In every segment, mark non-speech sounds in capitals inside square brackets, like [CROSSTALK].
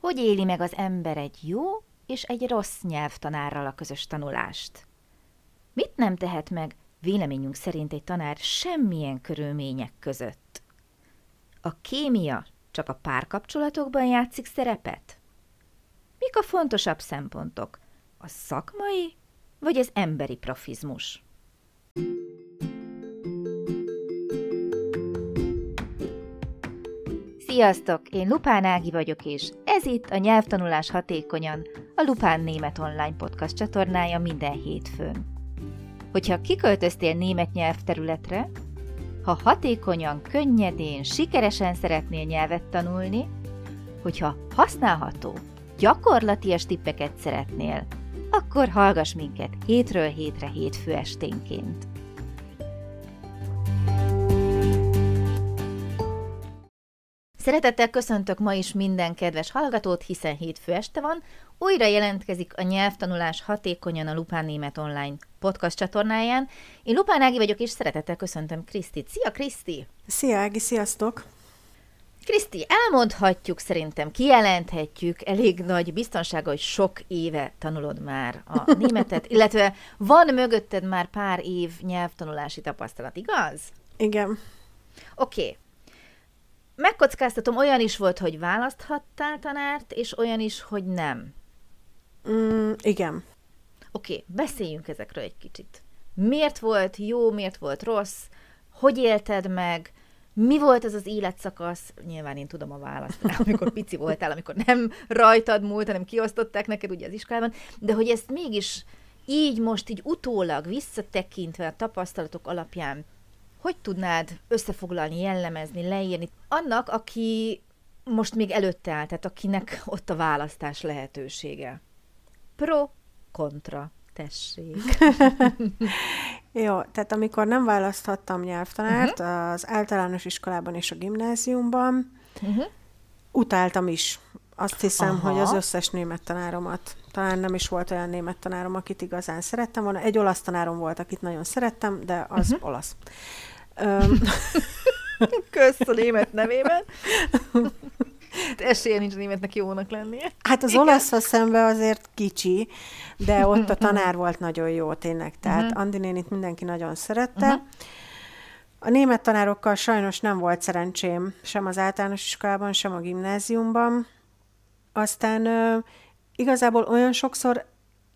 Hogy éli meg az ember egy jó és egy rossz nyelvtanárral a közös tanulást? Mit nem tehet meg véleményünk szerint egy tanár semmilyen körülmények között? A kémia csak a párkapcsolatokban játszik szerepet? Mik a fontosabb szempontok? A szakmai vagy az emberi profizmus? Sziasztok! Én Lupán Ági vagyok, és ez itt a Nyelvtanulás Hatékonyan, a Lupán Német Online Podcast csatornája minden hétfőn. Hogyha kiköltöztél német nyelvterületre, ha hatékonyan, könnyedén, sikeresen szeretnél nyelvet tanulni, hogyha használható, gyakorlatias tippeket szeretnél, akkor hallgass minket hétről hétre hétfő esténként. Szeretettel köszöntök ma is minden kedves hallgatót, hiszen hétfő este van. Újra jelentkezik a nyelvtanulás hatékonyan a Lupán Német Online podcast csatornáján. Én Lupán Ági vagyok, és szeretettel köszöntöm Krisztit. Szia, Kriszti! Szia, Ági, sziasztok! Kriszti, elmondhatjuk szerintem, kijelenthetjük elég nagy biztonsága, hogy sok éve tanulod már a [LAUGHS] németet, illetve van mögötted már pár év nyelvtanulási tapasztalat, igaz? Igen. Oké. Okay. Megkockáztatom, olyan is volt, hogy választhattál tanárt, és olyan is, hogy nem. Mm, igen. Oké, okay, beszéljünk ezekről egy kicsit. Miért volt jó, miért volt rossz, hogy élted meg, mi volt ez az életszakasz? Nyilván én tudom a választ, [LAUGHS] amikor pici voltál, amikor nem rajtad múlt, hanem kiosztották neked ugye az iskolában, de hogy ezt mégis így most így utólag visszatekintve a tapasztalatok alapján, hogy tudnád összefoglalni, jellemezni, leírni annak, aki most még előtte áll, tehát akinek [LAUGHS] ott a választás lehetősége? Pro, kontra, tessék. [LAUGHS] Jó, tehát amikor nem választhattam nyelvtanárt uh-huh. az általános iskolában és a gimnáziumban, uh-huh. utáltam is. Azt hiszem, Aha. hogy az összes német tanáromat. Talán nem is volt olyan német tanárom, akit igazán szerettem volna. Egy olasz tanárom volt, akit nagyon szerettem, de az uh-huh. olasz. [LAUGHS] Kösz a német nevében. Esélye nincs németnek jónak lennie. Hát az olasz szembe azért kicsi, de ott a tanár volt nagyon jó tényleg. Tehát uh-huh. Andi nénit mindenki nagyon szerette. Uh-huh. A német tanárokkal sajnos nem volt szerencsém, sem az általános iskolában, sem a gimnáziumban. Aztán igazából olyan sokszor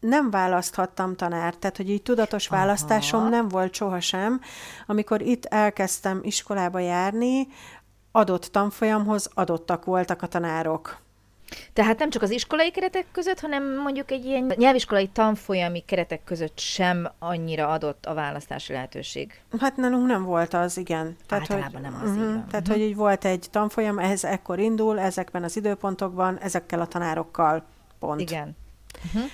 nem választhattam tanárt, tehát hogy így tudatos Aha. választásom nem volt sohasem. Amikor itt elkezdtem iskolába járni, adott tanfolyamhoz adottak voltak a tanárok. Tehát nem csak az iskolai keretek között, hanem mondjuk egy ilyen nyelviskolai tanfolyami keretek között sem annyira adott a választási lehetőség. Hát nálunk nem volt az, igen. Tehát, Általában hogy, nem az, uh-huh, Tehát, uh-huh. hogy így volt egy tanfolyam, ez ekkor indul, ezekben az időpontokban, ezekkel a tanárokkal, pont. Igen. Uh-huh.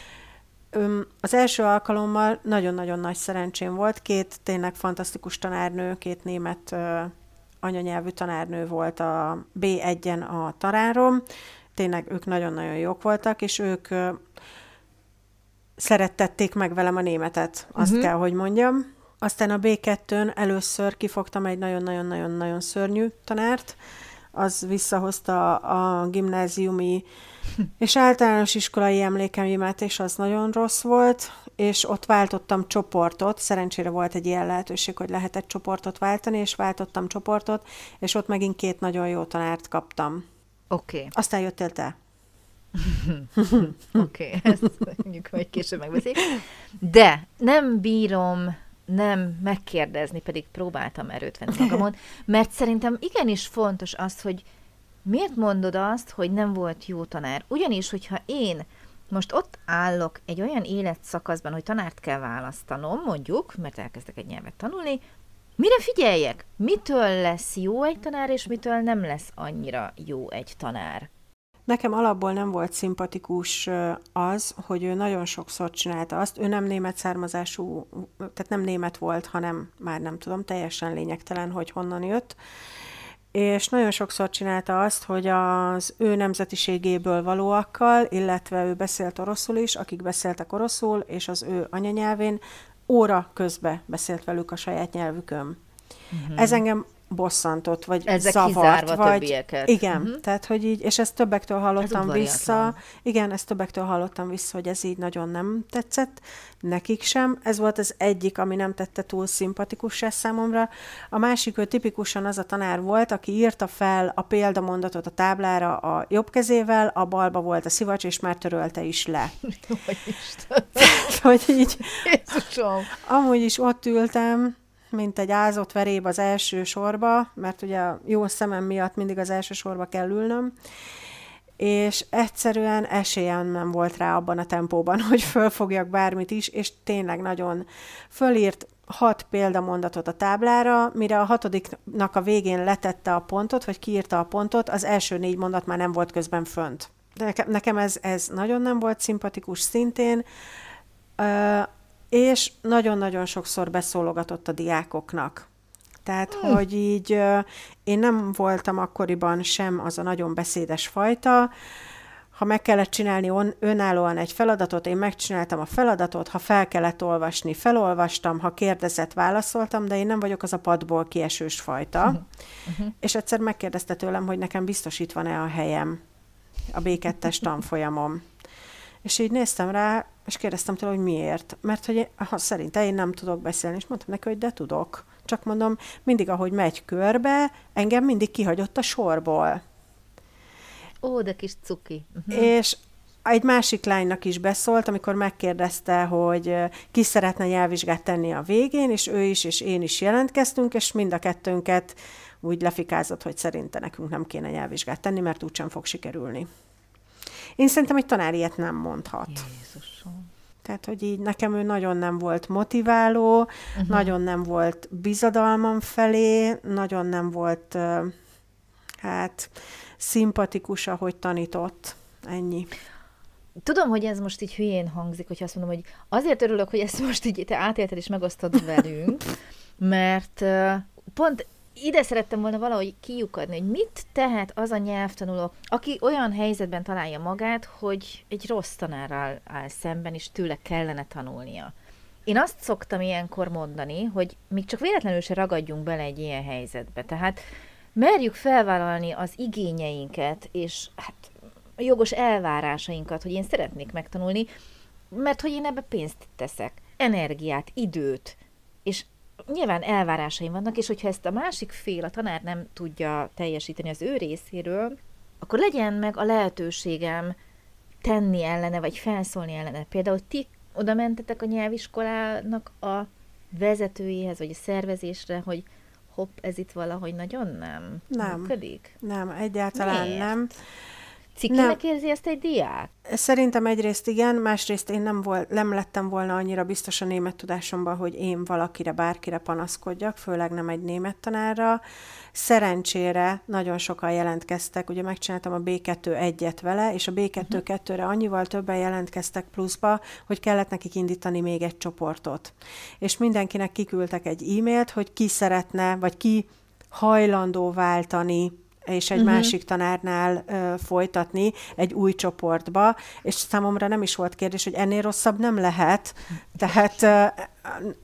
Az első alkalommal nagyon-nagyon nagy szerencsém volt. Két tényleg fantasztikus tanárnő, két német anyanyelvű tanárnő volt a B1-en a tanárom. Tényleg ők nagyon-nagyon jók voltak, és ők szerettették meg velem a németet, azt uh-huh. kell, hogy mondjam. Aztán a B2-n először kifogtam egy nagyon-nagyon-nagyon-nagyon szörnyű tanárt, az visszahozta a gimnáziumi [LAUGHS] és általános iskolai emlékeimet, és az nagyon rossz volt, és ott váltottam csoportot, szerencsére volt egy ilyen lehetőség, hogy lehetett csoportot váltani, és váltottam csoportot, és ott megint két nagyon jó tanárt kaptam. Oké. Okay. Aztán jöttél te. [LAUGHS] Oké, okay, ezt mondjuk majd később megbeszéljük. De nem bírom nem megkérdezni, pedig próbáltam erőt venni magamon, mert szerintem igenis fontos az, hogy miért mondod azt, hogy nem volt jó tanár? Ugyanis, hogyha én most ott állok egy olyan életszakaszban, hogy tanárt kell választanom, mondjuk, mert elkezdek egy nyelvet tanulni, mire figyeljek? Mitől lesz jó egy tanár, és mitől nem lesz annyira jó egy tanár? Nekem alapból nem volt szimpatikus az, hogy ő nagyon sokszor csinálta azt. Ő nem német származású, tehát nem német volt, hanem már nem tudom, teljesen lényegtelen, hogy honnan jött. És nagyon sokszor csinálta azt, hogy az ő nemzetiségéből valóakkal, illetve ő beszélt oroszul is, akik beszéltek oroszul, és az ő anyanyelvén óra közbe beszélt velük a saját nyelvükön. Uh-huh. Ez engem bosszantott, vagy Ezek zavart, vagy... többieket. Igen, uh-huh. tehát, hogy így, és ezt többektől hallottam udvariatlan. vissza, igen, ezt többektől hallottam vissza, hogy ez így nagyon nem tetszett, nekik sem. Ez volt az egyik, ami nem tette túl szimpatikussá számomra. A másik, ő tipikusan az a tanár volt, aki írta fel a példamondatot a táblára a jobb kezével, a balba volt a szivacs, és már törölte is le. [LAUGHS] Jó, Isten. hogy így Jézusom. Amúgy is ott ültem, mint egy ázott veréb az első sorba, mert ugye jó szemem miatt mindig az első sorba kell ülnöm, és egyszerűen esélyem nem volt rá abban a tempóban, [LAUGHS] hogy fölfogjak bármit is, és tényleg nagyon fölírt hat példamondatot a táblára, mire a hatodiknak a végén letette a pontot, vagy kiírta a pontot, az első négy mondat már nem volt közben fönt. De nekem, nekem ez, ez nagyon nem volt szimpatikus szintén, és nagyon-nagyon sokszor beszólogatott a diákoknak. Tehát, hmm. hogy így én nem voltam akkoriban sem az a nagyon beszédes fajta, ha meg kellett csinálni on, önállóan egy feladatot, én megcsináltam a feladatot, ha fel kellett olvasni, felolvastam, ha kérdezett, válaszoltam, de én nem vagyok az a padból kiesős fajta. Uh-huh. És egyszer megkérdezte tőlem, hogy nekem biztosít van-e a helyem a B2-es tanfolyamom. És így néztem rá, és kérdeztem tőle, hogy miért. Mert hogy én, ha szerinte én nem tudok beszélni, és mondtam neki, hogy de tudok. Csak mondom, mindig ahogy megy körbe, engem mindig kihagyott a sorból. Ó, de kis cuki. Mhm. És egy másik lánynak is beszólt, amikor megkérdezte, hogy ki szeretne nyelvvizsgát tenni a végén, és ő is, és én is jelentkeztünk, és mind a kettőnket úgy lefikázott, hogy szerinte nekünk nem kéne nyelvvizsgát tenni, mert úgysem fog sikerülni. Én szerintem egy tanár ilyet nem mondhat. Jézusom. Tehát, hogy így nekem ő nagyon nem volt motiváló, uh-huh. nagyon nem volt bizadalmam felé, nagyon nem volt, hát, szimpatikus, ahogy tanított. Ennyi. Tudom, hogy ez most így hülyén hangzik, hogy azt mondom, hogy azért örülök, hogy ezt most így te átélted és megosztod velünk, [LAUGHS] mert pont ide szerettem volna valahogy kiukadni, hogy mit tehet az a nyelvtanuló, aki olyan helyzetben találja magát, hogy egy rossz tanárral áll szemben, és tőle kellene tanulnia. Én azt szoktam ilyenkor mondani, hogy még csak véletlenül se ragadjunk bele egy ilyen helyzetbe. Tehát merjük felvállalni az igényeinket, és hát jogos elvárásainkat, hogy én szeretnék megtanulni, mert hogy én ebbe pénzt teszek, energiát, időt, és nyilván elvárásaim vannak, és hogyha ezt a másik fél, a tanár nem tudja teljesíteni az ő részéről, akkor legyen meg a lehetőségem tenni ellene, vagy felszólni ellene. Például ti oda mentetek a nyelviskolának a vezetőjéhez, vagy a szervezésre, hogy hopp, ez itt valahogy nagyon nem, Nem. működik? Nem, egyáltalán Miért? nem. Cikinek érzi ezt egy diák? Szerintem egyrészt igen, másrészt én nem, volt, nem lettem volna annyira biztos a német tudásomban, hogy én valakire, bárkire panaszkodjak, főleg nem egy német tanárra. Szerencsére nagyon sokan jelentkeztek, ugye megcsináltam a B2 egyet vele, és a B2-2-re annyival többen jelentkeztek pluszba, hogy kellett nekik indítani még egy csoportot. És mindenkinek kiküldtek egy e-mailt, hogy ki szeretne, vagy ki hajlandó váltani és egy uh-huh. másik tanárnál ö, folytatni egy új csoportba, és számomra nem is volt kérdés, hogy ennél rosszabb nem lehet. Tehát ö,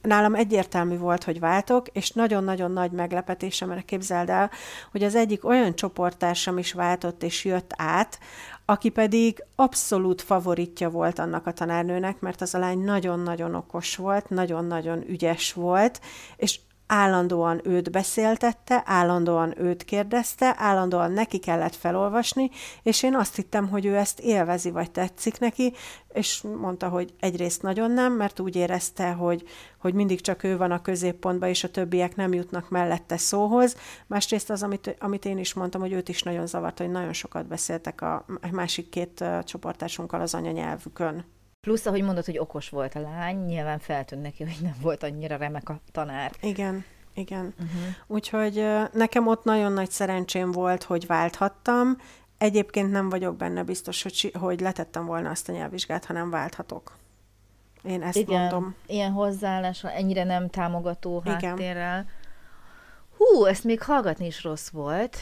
nálam egyértelmű volt, hogy váltok, és nagyon-nagyon nagy meglepetésem, képzeld el, hogy az egyik olyan csoporttársam is váltott és jött át, aki pedig abszolút favoritja volt annak a tanárnőnek, mert az a lány nagyon-nagyon okos volt, nagyon-nagyon ügyes volt, és állandóan őt beszéltette, állandóan őt kérdezte, állandóan neki kellett felolvasni, és én azt hittem, hogy ő ezt élvezi, vagy tetszik neki, és mondta, hogy egyrészt nagyon nem, mert úgy érezte, hogy, hogy mindig csak ő van a középpontban, és a többiek nem jutnak mellette szóhoz. Másrészt az, amit, amit én is mondtam, hogy őt is nagyon zavart, hogy nagyon sokat beszéltek a másik két csoportásunkkal az anyanyelvükön. Plusz, ahogy mondod, hogy okos volt a lány, nyilván feltűnt neki, hogy nem volt annyira remek a tanár. Igen, igen. Uh-huh. Úgyhogy nekem ott nagyon nagy szerencsém volt, hogy válthattam. Egyébként nem vagyok benne biztos, hogy, hogy letettem volna azt a nyelvvizsgát, ha nem válthatok. Én ezt Igen, mondom. ilyen hozzáállással, ennyire nem támogató Igen. háttérrel. Hú, ezt még hallgatni is rossz volt.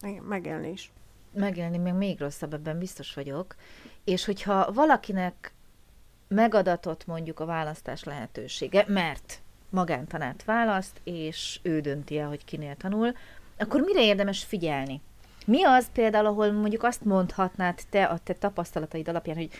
Igen, megélni is. Megélni még még rosszabb, ebben biztos vagyok. És hogyha valakinek megadatott mondjuk a választás lehetősége, mert magántanárt választ, és ő dönti el, hogy kinél tanul, akkor mire érdemes figyelni? Mi az például, ahol mondjuk azt mondhatnád te a te tapasztalataid alapján, hogy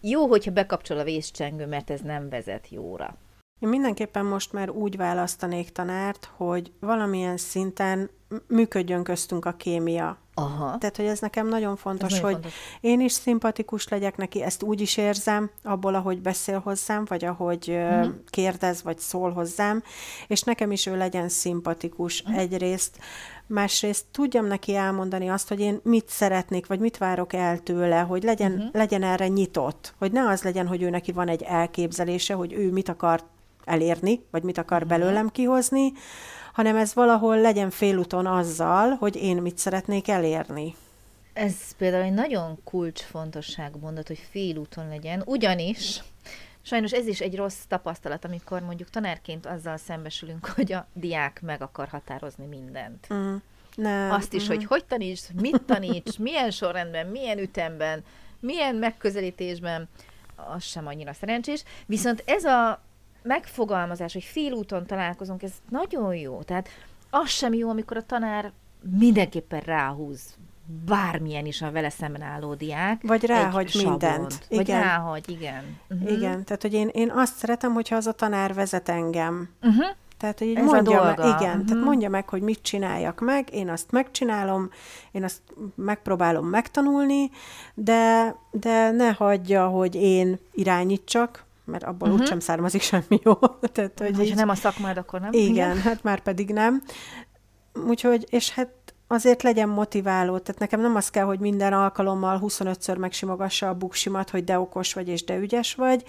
jó, hogyha bekapcsol a vészcsengő, mert ez nem vezet jóra? Én mindenképpen most már úgy választanék tanárt, hogy valamilyen szinten működjön köztünk a kémia. Aha. Tehát, hogy ez nekem nagyon fontos, nagyon hogy fontos. én is szimpatikus legyek neki, ezt úgy is érzem, abból, ahogy beszél hozzám, vagy ahogy uh-huh. kérdez, vagy szól hozzám, és nekem is ő legyen szimpatikus uh-huh. egyrészt, másrészt tudjam neki elmondani azt, hogy én mit szeretnék, vagy mit várok el tőle, hogy legyen, uh-huh. legyen erre nyitott, hogy ne az legyen, hogy ő neki van egy elképzelése, hogy ő mit akar elérni, vagy mit akar uh-huh. belőlem kihozni, hanem ez valahol legyen félúton azzal, hogy én mit szeretnék elérni. Ez például egy nagyon kulcsfontosságú mondat, hogy félúton legyen, ugyanis sajnos ez is egy rossz tapasztalat, amikor mondjuk tanárként azzal szembesülünk, [LAUGHS] hogy a diák meg akar határozni mindent. Mm. Nem. Azt is, mm. hogy hogy taníts, mit taníts, [LAUGHS] milyen sorrendben, milyen ütemben, milyen megközelítésben, az sem annyira szerencsés. Viszont ez a megfogalmazás, hogy félúton találkozunk, ez nagyon jó. Tehát az sem jó, amikor a tanár mindenképpen ráhúz bármilyen is a vele szemben álló diák. Vagy ráhagy mindent. Igen. Vagy ráhagy, igen. Uh-huh. Igen, tehát hogy én, én azt szeretem, hogyha az a tanár vezet engem. Uh-huh. Tehát, hogy így Ez mondja, meg, igen, uh-huh. tehát mondja meg, hogy mit csináljak meg, én azt megcsinálom, én azt megpróbálom megtanulni, de, de ne hagyja, hogy én irányítsak, mert abból uh-huh. úgysem származik semmi jó. [LAUGHS] Tehát, hogy így, nem a szakmád, akkor nem? Igen, igen, hát már pedig nem. Úgyhogy, és hát azért legyen motiváló. Tehát nekem nem az kell, hogy minden alkalommal 25-ször megsimogassa a buksimat, hogy de okos vagy és de ügyes vagy,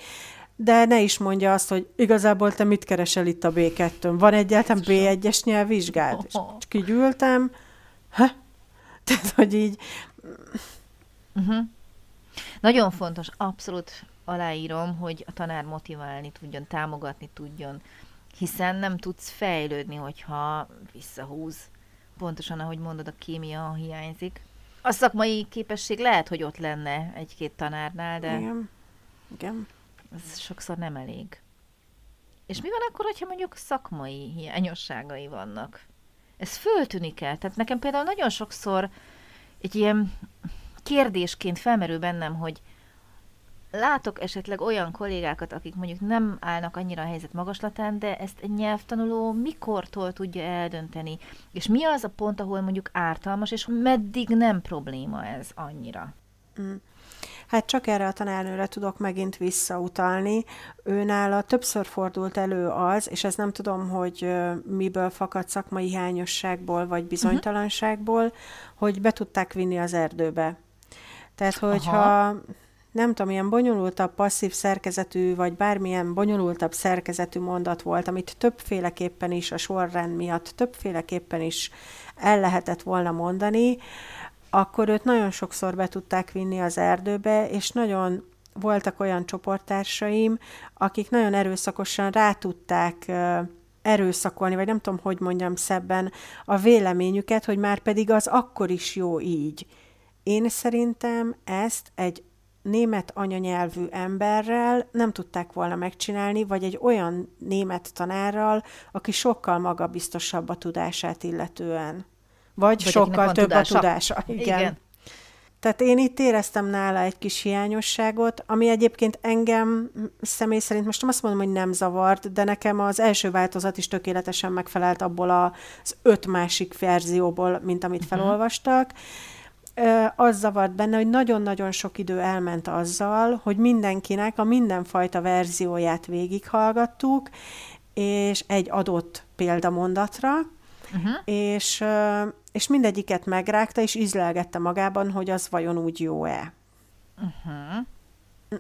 de ne is mondja azt, hogy igazából te mit keresel itt a B2-n. Van egyáltalán B1-es nyelvvizsgád? És kigyűltem. Ha? Tehát, hogy így... Uh-huh. Nagyon fontos, abszolút aláírom, hogy a tanár motiválni tudjon, támogatni tudjon, hiszen nem tudsz fejlődni, hogyha visszahúz. Pontosan, ahogy mondod, a kémia hiányzik. A szakmai képesség lehet, hogy ott lenne egy-két tanárnál, de Igen. Igen. ez sokszor nem elég. És mi van akkor, hogyha mondjuk szakmai hiányosságai vannak? Ez föltűnik el. Tehát nekem például nagyon sokszor egy ilyen kérdésként felmerül bennem, hogy látok esetleg olyan kollégákat, akik mondjuk nem állnak annyira a helyzet magaslatán, de ezt egy nyelvtanuló mikortól tudja eldönteni? És mi az a pont, ahol mondjuk ártalmas, és meddig nem probléma ez annyira? Mm. Hát csak erre a tanárnőre tudok megint visszautalni. Őnála többször fordult elő az, és ez nem tudom, hogy miből fakad szakmai hiányosságból, vagy bizonytalanságból, uh-huh. hogy be tudták vinni az erdőbe. Tehát, hogyha Aha nem tudom, ilyen bonyolultabb passzív szerkezetű, vagy bármilyen bonyolultabb szerkezetű mondat volt, amit többféleképpen is a sorrend miatt, többféleképpen is el lehetett volna mondani, akkor őt nagyon sokszor be tudták vinni az erdőbe, és nagyon voltak olyan csoporttársaim, akik nagyon erőszakosan rá tudták erőszakolni, vagy nem tudom, hogy mondjam szebben, a véleményüket, hogy már pedig az akkor is jó így. Én szerintem ezt egy német anyanyelvű emberrel nem tudták volna megcsinálni, vagy egy olyan német tanárral, aki sokkal magabiztosabb a tudását illetően. Vagy, vagy sokkal több tudása. a tudása. Igen. Igen. Tehát én itt éreztem nála egy kis hiányosságot, ami egyébként engem személy szerint, most nem azt mondom, hogy nem zavart, de nekem az első változat is tökéletesen megfelelt abból az öt másik verzióból, mint amit uh-huh. Az zavart benne, hogy nagyon-nagyon sok idő elment azzal, hogy mindenkinek a mindenfajta verzióját végighallgattuk, és egy adott példamondatra, uh-huh. és, és mindegyiket megrágta, és ízlelgette magában, hogy az vajon úgy jó-e. Uh-huh.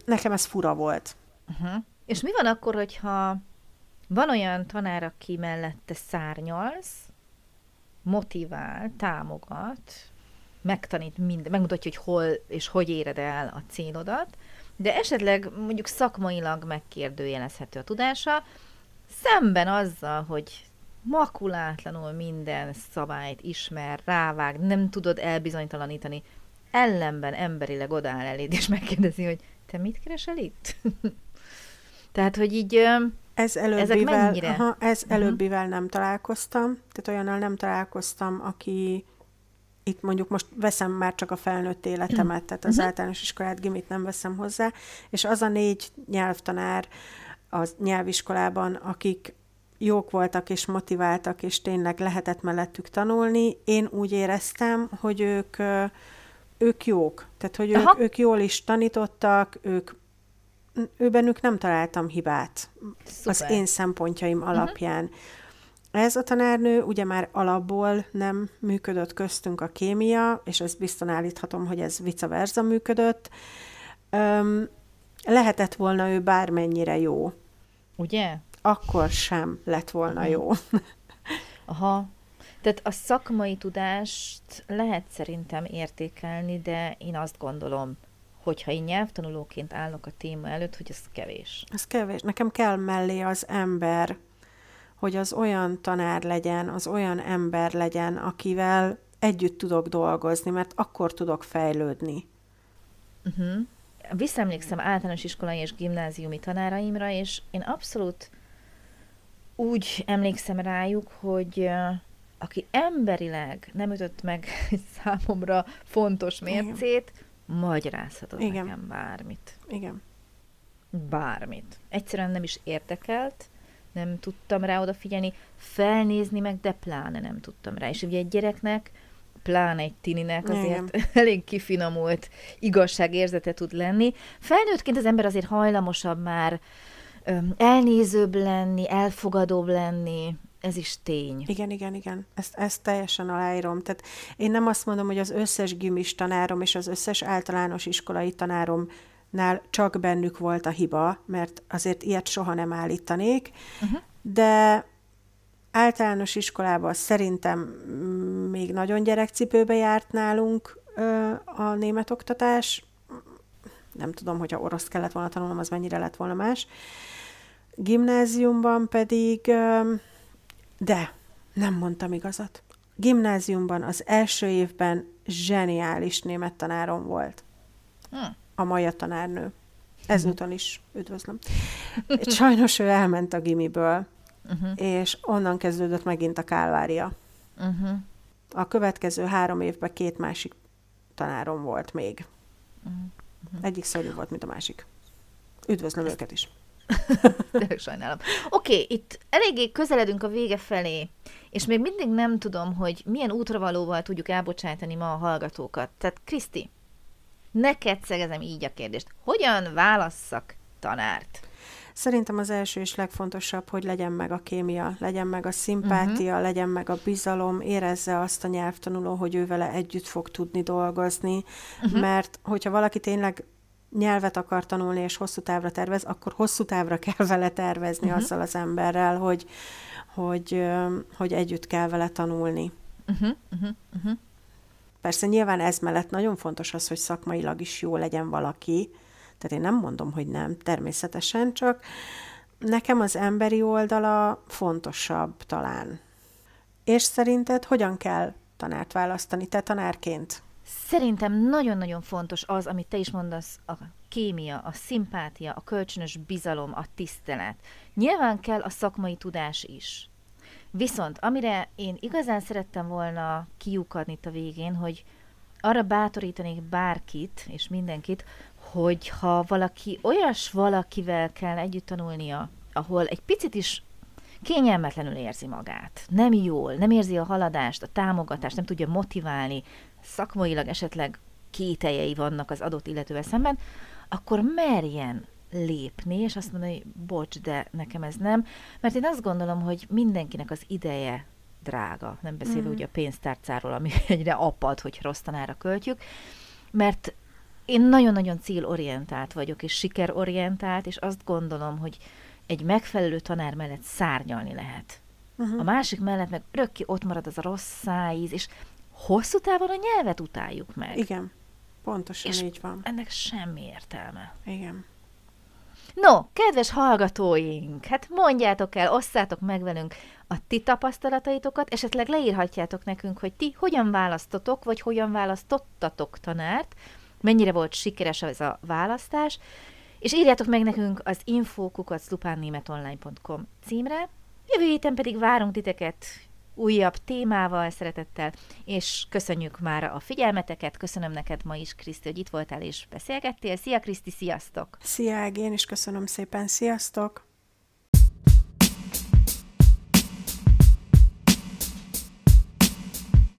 Nekem ez fura volt. Uh-huh. És mi van akkor, hogyha van olyan tanár, aki mellette szárnyalsz, motivál, támogat, megtanít mind, megmutatja, hogy hol és hogy éred el a célodat, de esetleg mondjuk szakmailag megkérdőjelezhető a tudása, szemben azzal, hogy makulátlanul minden szabályt ismer, rávág, nem tudod elbizonytalanítani, ellenben emberileg odáll eléd, és megkérdezi, hogy te mit keresel itt? [LAUGHS] Tehát, hogy így Ez előbbivel, aha, ez uh-huh. előbbivel nem találkoztam, tehát olyannal nem találkoztam, aki itt mondjuk most veszem már csak a felnőtt életemet, tehát az uh-huh. általános iskolát, gimit nem veszem hozzá, és az a négy nyelvtanár az nyelviskolában, akik jók voltak és motiváltak, és tényleg lehetett mellettük tanulni, én úgy éreztem, hogy ők, ők jók. Tehát, hogy ők, ők jól is tanítottak, ők ő bennük nem találtam hibát Szuper. az én szempontjaim mhm. alapján. Uh-huh. Ez a tanárnő ugye már alapból nem működött köztünk a kémia, és ezt bizton állíthatom, hogy ez vice versa működött. Öm, lehetett volna ő bármennyire jó. Ugye? Akkor sem lett volna jó. [LAUGHS] Aha. Tehát a szakmai tudást lehet szerintem értékelni, de én azt gondolom, hogyha én nyelvtanulóként állok a téma előtt, hogy ez kevés. Ez kevés. Nekem kell mellé az ember, hogy az olyan tanár legyen, az olyan ember legyen, akivel együtt tudok dolgozni, mert akkor tudok fejlődni. Uh-huh. Visszaemlékszem általános iskolai és gimnáziumi tanáraimra, és én abszolút úgy emlékszem rájuk, hogy aki emberileg nem ütött meg [LAUGHS] számomra fontos mércét, Igen. magyarázhatott Igen. nekem bármit. Igen. Bármit. Egyszerűen nem is érdekelt, nem tudtam rá odafigyelni, felnézni meg, de pláne nem tudtam rá. És ugye egy gyereknek, pláne egy tininek azért Igen. [LAUGHS] elég kifinomult igazságérzete tud lenni. Felnőttként az ember azért hajlamosabb már öm, elnézőbb lenni, elfogadóbb lenni, ez is tény. Igen, igen, igen. Ezt, ezt teljesen aláírom. Tehát én nem azt mondom, hogy az összes gimis tanárom és az összes általános iskolai tanárom nál csak bennük volt a hiba, mert azért ilyet soha nem állítanék, uh-huh. de általános iskolában szerintem még nagyon gyerekcipőbe járt nálunk ö, a német oktatás. Nem tudom, hogyha orosz kellett volna tanulnom, az mennyire lett volna más. Gimnáziumban pedig, ö, de nem mondtam igazat. Gimnáziumban az első évben zseniális német tanárom volt. Hmm a Maja tanárnő. Ezúton is üdvözlöm. [LAUGHS] Sajnos ő elment a gimiből, uh-huh. és onnan kezdődött megint a kálvária. Uh-huh. A következő három évben két másik tanárom volt még. Uh-huh. Egyik szörnyű volt, mint a másik. Üdvözlöm Ezt... őket is. [LAUGHS] Tényleg sajnálom. Oké, okay, itt eléggé közeledünk a vége felé, és még mindig nem tudom, hogy milyen útravalóval tudjuk elbocsátani ma a hallgatókat. Tehát Kriszti, Neked szegezem így a kérdést. Hogyan válasszak tanárt? Szerintem az első és legfontosabb, hogy legyen meg a kémia, legyen meg a szimpátia, uh-huh. legyen meg a bizalom, érezze azt a nyelvtanuló, hogy ő vele együtt fog tudni dolgozni, uh-huh. mert hogyha valaki tényleg nyelvet akar tanulni, és hosszú távra tervez, akkor hosszú távra kell vele tervezni uh-huh. azzal az emberrel, hogy, hogy, hogy együtt kell vele tanulni. Uh-huh. Uh-huh. Uh-huh. Persze nyilván ez mellett nagyon fontos az, hogy szakmailag is jó legyen valaki, tehát én nem mondom, hogy nem, természetesen, csak nekem az emberi oldala fontosabb talán. És szerinted hogyan kell tanárt választani, te tanárként? Szerintem nagyon-nagyon fontos az, amit te is mondasz, a kémia, a szimpátia, a kölcsönös bizalom, a tisztelet. Nyilván kell a szakmai tudás is. Viszont amire én igazán szerettem volna kiukadni itt a végén, hogy arra bátorítanék bárkit és mindenkit, hogy ha valaki olyas valakivel kell együtt tanulnia, ahol egy picit is kényelmetlenül érzi magát, nem jól, nem érzi a haladást, a támogatást, nem tudja motiválni, szakmailag esetleg kételjei vannak az adott illetővel szemben, akkor merjen lépni, és azt mondani, hogy bocs, de nekem ez nem. Mert én azt gondolom, hogy mindenkinek az ideje drága, nem beszélve mm. ugye a pénztárcáról, ami [LAUGHS] egyre apad, hogy rossz tanára költjük, mert én nagyon-nagyon célorientált vagyok, és sikerorientált, és azt gondolom, hogy egy megfelelő tanár mellett szárnyalni lehet. Uh-huh. A másik mellett meg örökké ott marad az a rossz szájíz, és hosszú távon a nyelvet utáljuk meg. Igen, pontosan és így van. ennek semmi értelme. Igen. No, kedves hallgatóink, hát mondjátok el, osszátok meg velünk a ti tapasztalataitokat, esetleg leírhatjátok nekünk, hogy ti hogyan választotok, vagy hogyan választottatok tanárt, mennyire volt sikeres ez a választás, És írjátok meg nekünk az infokukaclupánnémetonline.com címre. Jövő héten pedig várunk titeket újabb témával, szeretettel, és köszönjük már a figyelmeteket, köszönöm neked ma is, Kriszti, hogy itt voltál és beszélgettél. Szia, Kriszti, sziasztok! Szia, én is köszönöm szépen, sziasztok!